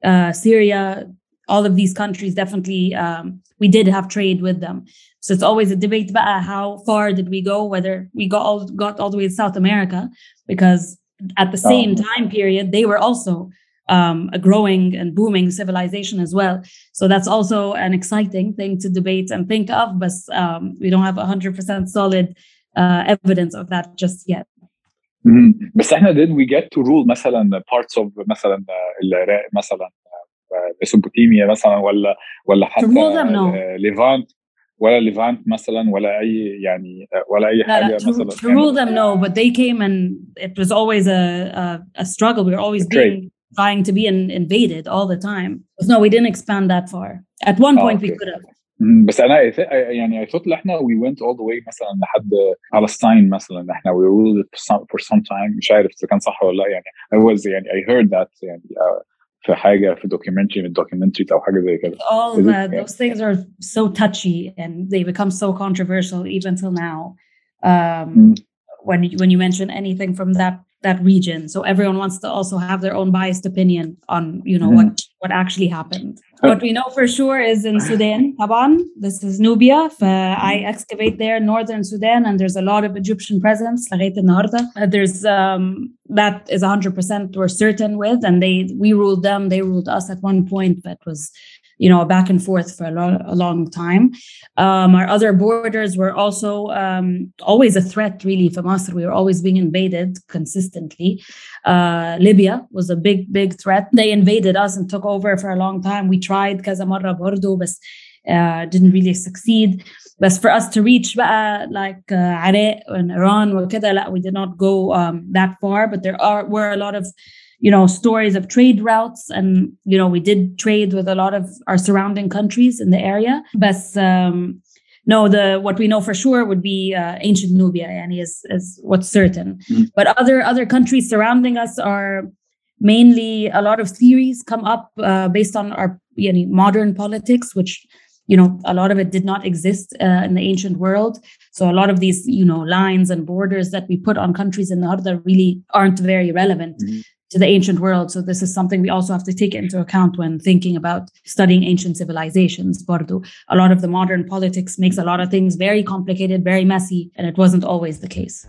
[SPEAKER 3] uh, Syria all of these countries definitely um, we did have trade with them so it's always a debate about how far did we go whether we got all got all the way to South America because at the same
[SPEAKER 2] Oh.
[SPEAKER 3] time period they were also um, a growing and booming civilization as well so that's also an exciting thing to debate and think of but um, we don't have 100% solid uh, evidence of that just yet.
[SPEAKER 2] بس احنا did we get to rule مثلا parts of مثلا آه، العراق مثلا آه، ميسوبوتاميا مثلا ولا ولا حتى
[SPEAKER 3] rule them, no.
[SPEAKER 2] آه، ليفانت ولا ليفانت مثلا ولا اي يعني آه، ولا اي
[SPEAKER 3] لا, لا,
[SPEAKER 2] حاجه
[SPEAKER 3] to,
[SPEAKER 2] مثلا
[SPEAKER 3] to rule them no but they came and it was always a, a, a struggle we were always
[SPEAKER 2] A trade.
[SPEAKER 3] being trying to be in, invaded all the time no we didn't expand that far at one
[SPEAKER 2] Oh,
[SPEAKER 3] point we
[SPEAKER 2] okay.
[SPEAKER 3] could have
[SPEAKER 2] مم. بس انا I thi- يعني I thought ان احنا we went all the way مثلا لحد Palestine مثلا احنا we ruled it for some, for some time مش عارف اذا كان صح ولا لا يعني I was يعني I heard that يعني uh, في حاجه في documentary من documentaries او حاجه زي كده
[SPEAKER 3] all
[SPEAKER 2] Is it-
[SPEAKER 3] the, those things are so touchy and they become so controversial even till now um,
[SPEAKER 2] Mm.
[SPEAKER 3] when you, when you mention anything from that that region. So everyone wants to also have their own biased opinion on you know mm-hmm. what what actually happened. What we know for sure is in Sudan, Taban. This is Nubia. I excavate there, northern Sudan, and there's a lot of Egyptian presence. There's um, that is 100% we're certain with, and they we ruled them, they ruled us at one point. That was you know back and forth for a, lo- a long time um, our other borders were also um, always a threat really from us we were always being invaded consistently uh, libya was a big big threat they invaded us and took over for a long time we tried كذا مرة برضو بس uh, didn't really succeed but for us to reach بقى like uh, Iraq and Iran وكده لا we did not go um, that far but there are were a lot of you know stories of trade routes. And you know we did trade with a lot of our surrounding countries in the area. But um, no the what we know for sure would be uh, ancient nubia and is is what's certain. Mm-hmm. but other other countries surrounding us are mainly a lot of theories come up uh, based on our you know, modern politics which you know a lot of it did not exist uh, in the ancient world. So a lot of these you know lines and borders that we put on countries in the Arda really aren't very relevant. Mm-hmm to the ancient world. So this is something we also have to take into account when thinking about studying ancient civilizations. Bardo. A lot of the modern politics makes a lot of things very complicated, very messy, and it wasn't always the case.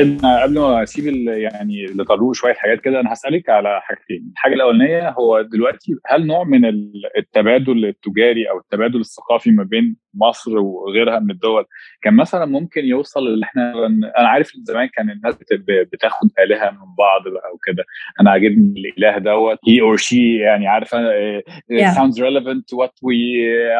[SPEAKER 2] طيب قبل ما أسيب يعني لطارق شوية حاجات كده أنا هسألك على حاجتين الحاجة الأولانية هو دلوقتي هل نوع من التبادل التجاري أو التبادل الثقافي ما بين مصر وغيرها من الدول كان مثلا ممكن يوصل اللي إحنا أنا عارف إن زمان كان الناس بتاخد آلهة من بعض بقى وكده أنا عاجبني الإله دوت he or she يعني عارفة yeah. sounds relevant to what we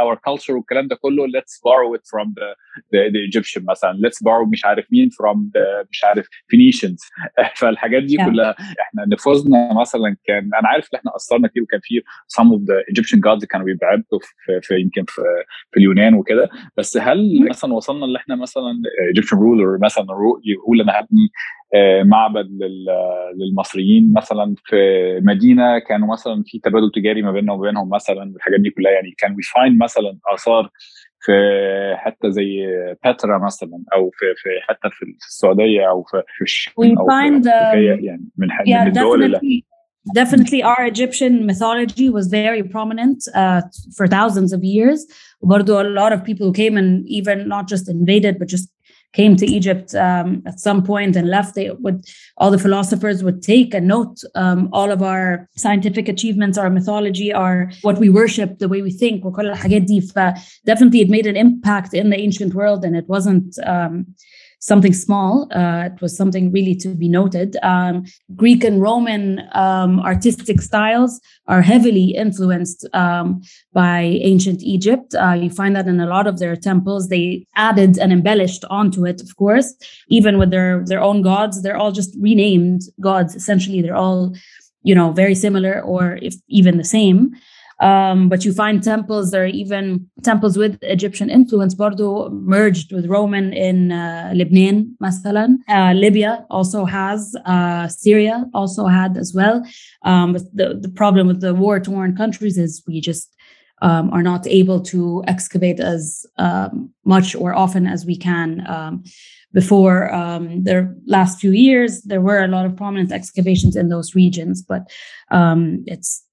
[SPEAKER 2] our culture والكلام ده كله let's borrow it from the the, the Egyptian مثلا let's borrow مش عارف مين from the مش عارف Phoenicians. <laughs> فالحاجات دي. كلها إحنا نفوذنا مثلا كان أنا عارف إن إحنا اثرنا كتير وكان في some of the Egyptian gods كانوا بيبعدوا في, في يمكن في, في اليونان وكده. بس هل مثلا وصلنا اللي إحنا مثلا Egyptian ruler مثلا يقول أنا هبني معبد للمصريين مثلا في مدينة كانوا مثلا في تبادل تجاري ما بيننا وبينهم مثلا والحاجات دي كلها يعني كان وي فايند مثلا آثار في حتة زي باترا مثلا أو في في حتى في السعوديه أو في في الشام
[SPEAKER 3] أو في
[SPEAKER 2] um, يعني من,
[SPEAKER 3] yeah,
[SPEAKER 2] من الدول اللي
[SPEAKER 3] definitely our Egyptian mythology was very prominent uh, for thousands of years. Bardo, a lot of people who came and even not just invaded, but just came to Egypt um, at some point and left. They would all the philosophers would take and note um, all of our scientific achievements, our mythology, our what we worship, the way we think. Definitely, it made an impact in the ancient world, and it wasn't. Um, something small. Uh, it was something really to be noted. Um, Greek and Roman um, artistic styles are heavily influenced um, by ancient Egypt. Uh, you find that in a lot of their temples. They added and embellished onto it, of course, even with their their own gods. They're all just renamed gods. Essentially, they're all, you know, very similar or if even the same. Um, but you find temples, there are even temples with Egyptian influence, Bardo merged with Roman in uh, Lebanon, مثلا. Uh, Libya also has, uh, Syria also had as well. Um, but the, the problem with the war torn countries is we just um, are not able to excavate as um, much or often as we can. Um, before um, the last few years, there were a lot of prominent excavations in those regions, but um,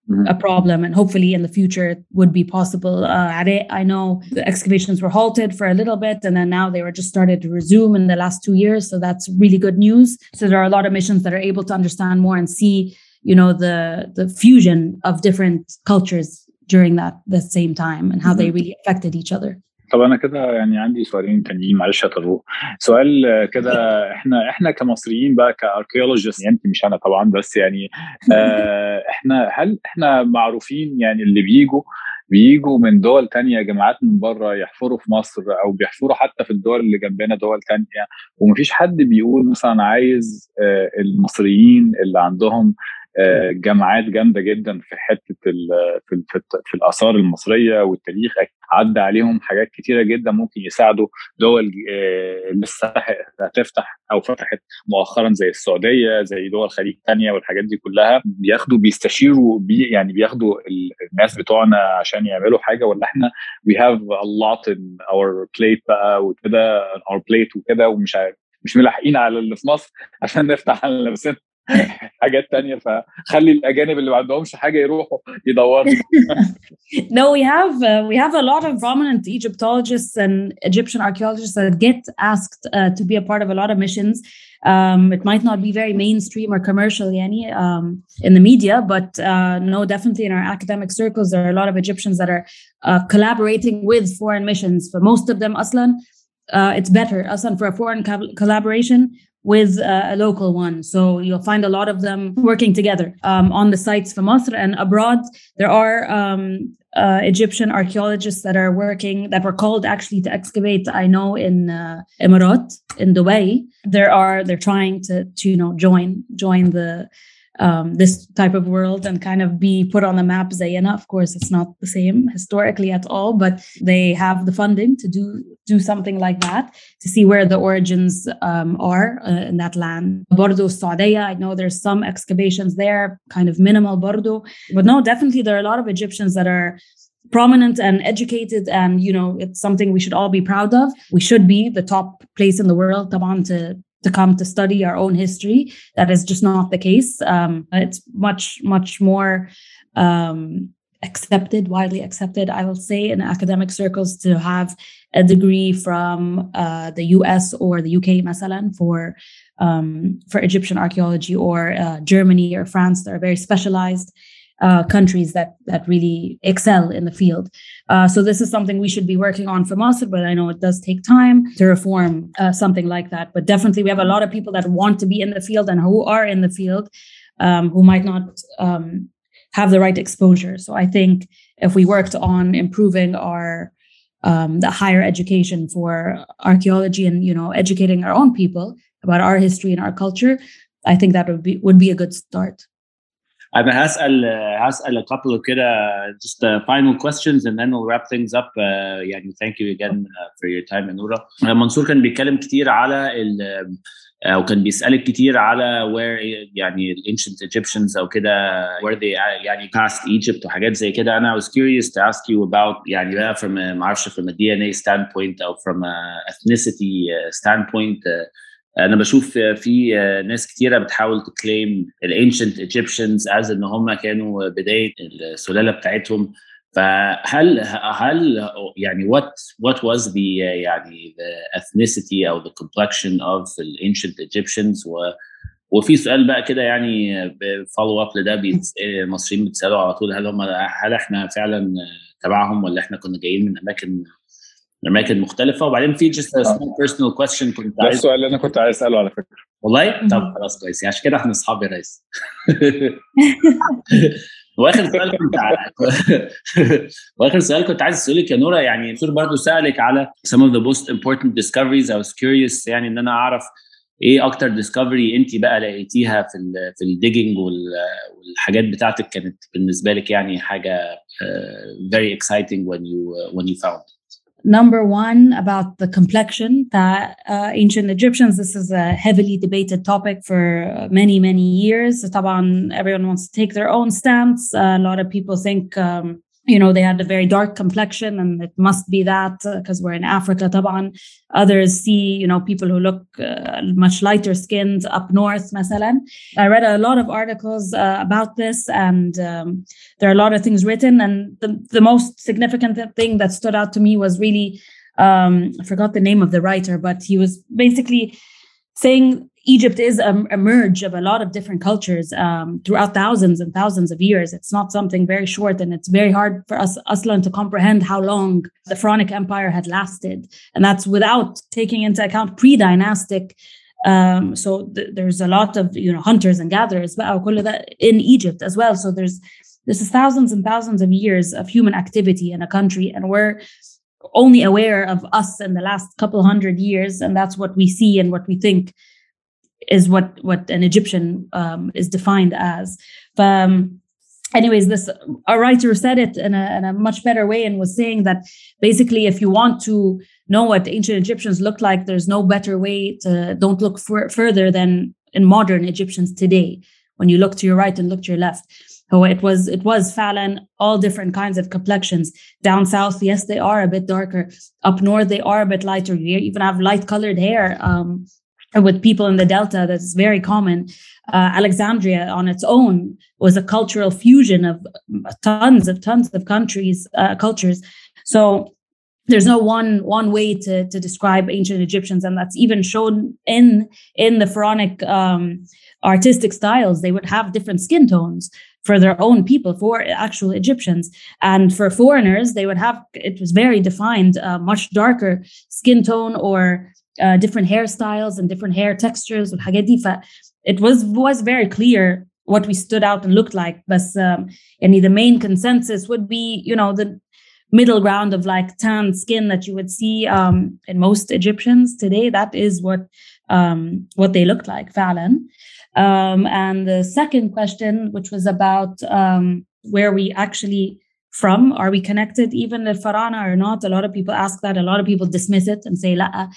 [SPEAKER 3] it's a problem and hopefully in the future it would be possible. Uh, i know the excavations were halted for a little bit and then now they were just started to resume in the last two years so that's really good news. So there are a lot of missions that are able to understand more and see you know the the fusion of different cultures during that the same time and how they really affected each other
[SPEAKER 2] طب أنا كده يعني عندي سؤالين تانيين معلش طارق. سؤال كده إحنا إحنا كمصريين بقى كاركيولوجيست يعني مش أنا طبعا بس يعني آه <laughs> إحنا هل إحنا معروفين يعني اللي بيجوا بيجوا من دول تانية جماعات من بره يحفروا في مصر أو بيحفروا حتى في الدول اللي جنبنا دول تانية ومفيش حد بيقول مثلا عايز آه المصريين اللي عندهم جامعات جامدة جدا في حتة في في الآثار المصرية والتاريخ. عدى عليهم حاجات كتيرة جدا ممكن يساعدوا دول لسه هتفتح أو فتحت مؤخرا زي السعودية زي دول الخليج تانية والحاجات دي كلها. بياخدوا بيستشيروا بي يعني بياخدوا الناس بتوعنا عشان يعملوا حاجة. ولا إحنا we have a lot in our plate بقى وكده our plate وكده ومش عارف مش ملاحقين على اللي في مصر عشان نفتح على نفسنا. <laughs> حاجات تانية فخلي الأجانب اللي ما عندهمش حاجة يروحوا يدوروا <laughs>
[SPEAKER 3] No, we have uh, we have a lot of prominent Egyptologists and Egyptian archaeologists that get asked uh, to be a part of a lot of missions. Um, it might not be very mainstream or commercial, yani, um, in the media, but uh, no, definitely in our academic circles, there are a lot of Egyptians that are collaborating with foreign missions. For most of them, Aslan, it's better, Aslan, for a foreign co- collaboration with uh, a local one. So you'll find a lot of them working together um, on the sites for Masr and abroad. There are um, uh, Egyptian archaeologists that are working that were called actually to excavate. I know in uh, Emirat in Dubai, there are they're trying to to you know join join the um, this type of world and kind of be put on the map. Zayana, of course, it's not the same historically at all, but they have the funding to do do something like that to see where the origins um, are uh, in that land. Bordo, Saudiya, I know there's some excavations there, kind of minimal Bordo, but no, definitely there are a lot of Egyptians that are prominent and educated and you know it's something we should all be proud of we should be the top place in the world taban to to come to study our own history. That is just not the case. Um, it's much, much more um, accepted, widely accepted, I will say, in academic circles to have a degree from uh, the US or the UK, masalan, for um, for Egyptian archaeology, or uh, Germany or France. that are very specialized. Uh, countries that that really excel in the field. Uh, so this is something we should be working on for Masr, but I know it does take time to reform uh, something like that. But definitely, we have a lot of people that want to be in the field and who are in the field, um, who might not um, have the right exposure. So I think if we worked on improving our um, the higher education for archaeology and you know educating our own people about our history and our culture, I think that would be would be a good start.
[SPEAKER 1] انا هسال هسال a couple of كده just uh, final questions and then we'll wrap things up uh, يعني thank you again uh, for your time نورا منصور كان بيتكلم كتير على ال او كان بيسالك كتير على where يعني ancient Egyptians او كده where they يعني past Egypt وحاجات زي كده انا I was curious to ask you about يعني بقى from ما اعرفش from a DNA standpoint او from a ethnicity standpoint أنا بشوف في ناس كتيرة بتحاول تكليم الانشنت ايجيبشنز از إن هم كانوا بداية السلالة بتاعتهم. فهل هل يعني what what was the يعني the ethnicity أو the complexion of the ancient Egyptians و وفي سؤال بقى كده يعني فولو اب لده <laughs> المصريين بيتسالوا على طول هل هم هل إحنا فعلا تبعهم ولا إحنا كنا جايين من أماكن اماكن مختلفه وبعدين في a small personal question كنت
[SPEAKER 2] ده السؤال اللي أنا كنت عايز أسأله على فكرة.
[SPEAKER 1] والله؟ طب خلاص كويس. عشان كده إحنا اصحاب يا ريس. <laughs> <laughs> وآخر سؤال كنت <laughs> وآخر سؤال كنت عايز اسالك يا نورا يعني دكتور برضه سألك على some of the most important discoveries. I was curious يعني إن أنا أعرف إيه أكتر ديسكفري أنت بقى لقيتيها في ال في الديجنج والحاجات بتاعتك كانت بالنسبة لك يعني حاجة uh, very exciting when you uh, when you found
[SPEAKER 3] Number one, about the complexion that uh, ancient Egyptians, this is a heavily debated topic for many, many years. Everyone wants to take their own stance. Uh, a lot of people think, um, you know, they had a very dark complexion and it must be that because uh, we're in Africa. Taban. Others see, you know, people who look much lighter skinned up north, masalan. I read a lot of articles about this and um, there are a lot of things written. And the, the most significant thing that stood out to me was really, um, I forgot the name of the writer, but he was basically saying Egypt is a, a merge of a lot of different cultures um, throughout thousands and thousands of years. It's not something very short, and it's very hard for us Aslan to comprehend how long the Pharaonic Empire had lasted, and that's without taking into account pre-dynastic. Um, so th- there's a lot of you know hunters and gatherers in Egypt as well. So there's this is thousands and thousands of years of human activity in a country, and we're only aware of us in the last couple hundred years, and that's what we see and what we think is what what an Egyptian um, is defined as. Um, anyways, this a writer said it in a, in a much better way and was saying that basically, if you want to know what ancient Egyptians looked like, there's no better way to don't look for, further than in modern Egyptians today. When you look to your right and look to your left, so it was it was Falan, all different kinds of complexions. Down south, yes, they are a bit darker. Up north, they are a bit lighter. You even have light colored hair. Um, with people in the Delta, that's very common. Uh, Alexandria on its own was a cultural fusion of tons of tons of countries, uh, cultures. So there's no one one way to to describe ancient Egyptians, and that's even shown in in the pharaonic um, artistic styles. They would have different skin tones for their own people, for actual Egyptians, and for foreigners, they would have it was very defined, uh, much darker skin tone or uh, different hairstyles and different hair textures. It was was very clear what we stood out and looked like. But um, the main consensus would be, you know, the middle ground of like tan skin that you would see um, in most Egyptians today. That is what um, what they looked like, Falan. Um, and the second question, which was about um, where we actually from, are we connected even to Farana or not? A lot of people ask that. A lot of people dismiss it and say, La,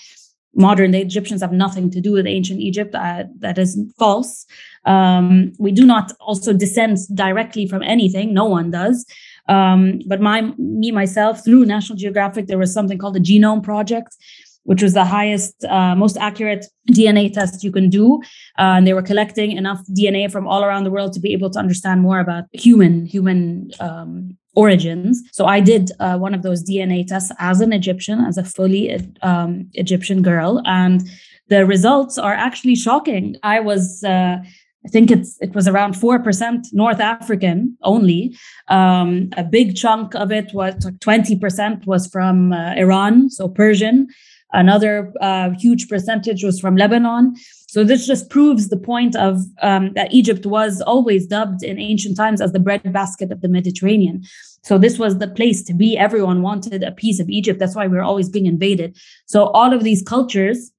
[SPEAKER 3] modern day Egyptians have nothing to do with ancient Egypt. Uh, that is false. Um, we do not also descend directly from anything. No one does. Um, but my me myself through National Geographic, there was something called the Genome Project, which was the highest, uh, most accurate DNA test you can do. Uh, and they were collecting enough DNA from all around the world to be able to understand more about human human um, origins. So I did uh, one of those DNA tests as an Egyptian, as a fully um, Egyptian girl, and the results are actually shocking. I was uh, I think it's it was around four percent North African only. Um, a big chunk of it was twenty percent was from uh, Iran, so Persian. Another uh, huge percentage was from Lebanon. So this just proves the point of um, that Egypt was always dubbed in ancient times as the breadbasket of the Mediterranean. So this was the place to be. Everyone wanted a piece of Egypt. That's why we were always being invaded. So all of these cultures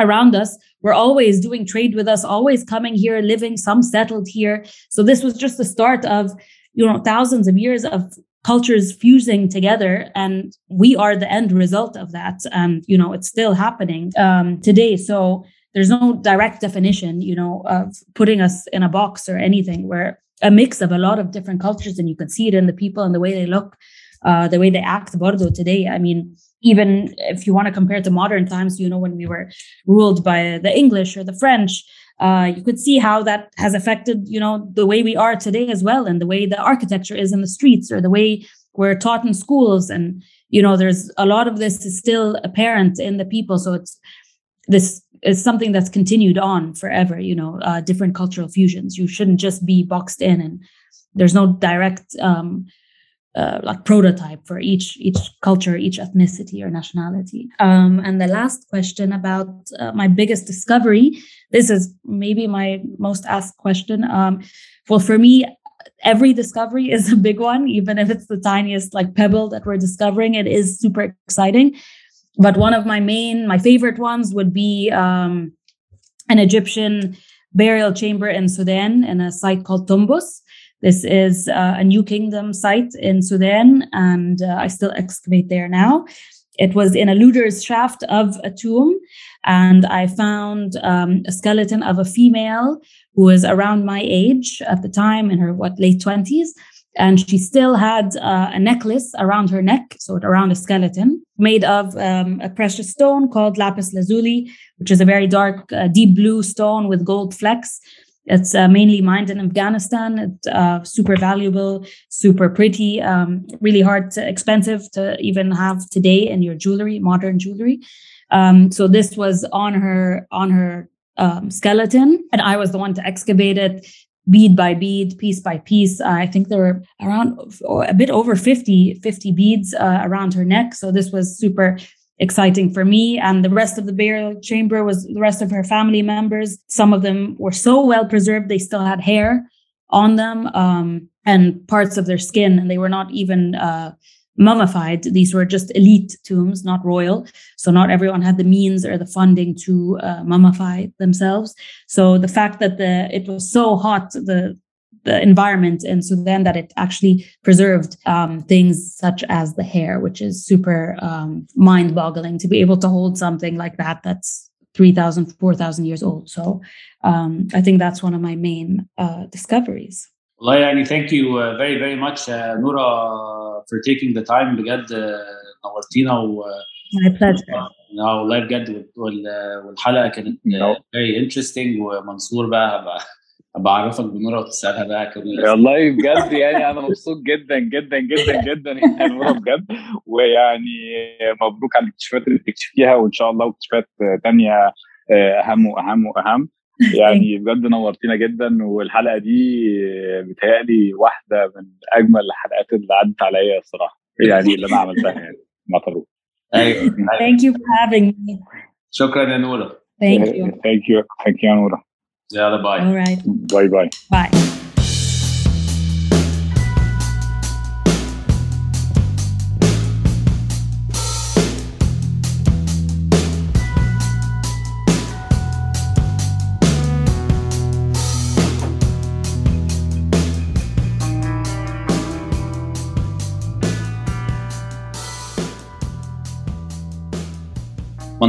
[SPEAKER 3] around us were always doing trade with us, always coming here, living, some settled here. So this was just the start of, you know, thousands of years of cultures fusing together and we are the end result of that and you know it's still happening um, today so there's no direct definition you know of putting us in a box or anything we're a mix of a lot of different cultures and you can see it in the people and the way they look uh, the way they act bordo today i mean even if you want to compare to modern times, you know, when we were ruled by the English or the French, uh, you could see how that has affected, you know, the way we are today as well, and the way the architecture is in the streets, or the way we're taught in schools. And you know, there's a lot of this is still apparent in the people. So it's this is something that's continued on forever. You know, uh, different cultural fusions. You shouldn't just be boxed in, and there's no direct um, uh, like prototype for each each culture, each ethnicity or nationality. Um, and the last question about uh, my biggest discovery. This is maybe my most asked question. Um, well, for me, every discovery is a big one, even if it's the tiniest like pebble that we're discovering. It is super exciting. But one of my main, my favorite ones would be um, an Egyptian burial chamber in Sudan in a site called Tombos. This is uh, a New Kingdom site in Sudan, and uh, I still excavate there now. It was in a looter's shaft of a tomb, and I found um, a skeleton of a female who was around my age at the time, in her what late twenties, and she still had uh, a necklace around her neck, so around a skeleton, made of um, a precious stone called lapis lazuli, which is a very dark, uh, deep blue stone with gold flecks. It's uh, mainly mined in Afghanistan. It's uh, super valuable, super pretty, um, really hard, to, expensive to even have today in your jewelry, modern jewelry. Um, so this was on her on her um, skeleton, and I was the one to excavate it bead by bead, piece by piece. Uh, I think there were around a bit over 50, 50 beads uh, around her neck. So this was super exciting for me. And the rest of the burial chamber was the rest of her family members. Some of them were so well preserved, they still had hair on them um, and parts of their skin, and they were not even uh, mummified. These were just elite tombs, not royal. So not everyone had the means or the funding to uh, mummify themselves. So the fact that the it was so hot, the the environment in Sudan that it actually preserved um, things such as the hair, which is super um, mind boggling to be able to hold something like that that's 3,000, 4,000 years old. So um, I think that's one of my main uh, discoveries.
[SPEAKER 1] Layani, thank you uh, very, very much, uh, Nura for taking the time بجد uh, نورتينا و
[SPEAKER 3] My pleasure.
[SPEAKER 1] آه والله بجد وال- والحلقة كانت
[SPEAKER 2] No.
[SPEAKER 1] uh, very interesting ومنصور بقى هبقى هبقى أعرفك بنورا وتسألها بقى كل
[SPEAKER 2] والله بجد يعني أنا مبسوط جدا جدا جدا جدا يا نورا بجد ويعني مبروك على الاكتشافات اللي بتكتشفيها وإن شاء الله اكتشافات تانية أهم وأهم وأهم يعني <laughs> بجد نورتينا جدا والحلقة دي بتهيألي واحدة من أجمل الحلقات اللي عدت عليا الصراحة يعني اللي أنا عملتها يعني مع طارق
[SPEAKER 1] أيوه
[SPEAKER 3] Thank you for having me.
[SPEAKER 1] شكرا يا نورا
[SPEAKER 3] Thank you.
[SPEAKER 2] ثانك يو ثانك يو يا نورا
[SPEAKER 1] يلا باي
[SPEAKER 3] All right.
[SPEAKER 2] باي باي
[SPEAKER 3] Bye.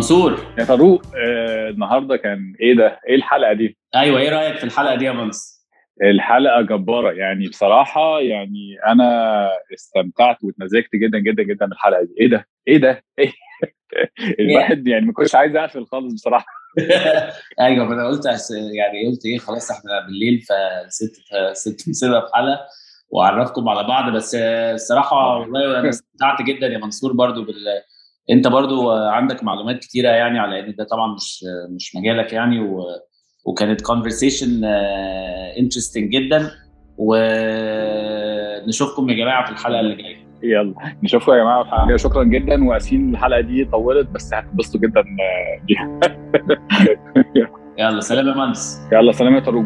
[SPEAKER 1] منصور
[SPEAKER 2] يا طارق آه، النهارده كان إيه ده؟ إيه الحلقة دي؟
[SPEAKER 1] أيوه إيه رأيك في الحلقة دي يا منصور
[SPEAKER 2] الحلقة جبارة يعني بصراحة يعني أنا استمتعت واتمزجت جدا جدا جدا من الحلقة دي إيه ده؟ إيه ده؟ <laughs> إيه؟ الواحد يعني ما كنتش عايز أقفل خالص بصراحة <laughs>
[SPEAKER 1] أيوه ما أنا قلت يعني قلت إيه خلاص إحنا بالليل فست ست نسيبها في حلقة واعرفكم على بعض بس آه، الصراحة والله أنا استمتعت جدا يا منصور برضو بال انت برضو آه، عندك معلومات كتيرة يعني على ان ده طبعا مش آه، مش مجالك يعني و... وكانت conversation انترستنج جدا. ونشوفكم يا جماعة في الحلقة اللي جاية.
[SPEAKER 2] يلا نشوفكم يا جماعة في حلقه شكرا جدا. واسفين الحلقة دي طولت بس هتنبسطوا جدا آه، بيها. <laughs>
[SPEAKER 1] يلا سلام يا منس
[SPEAKER 2] يلا سلام يا طارق.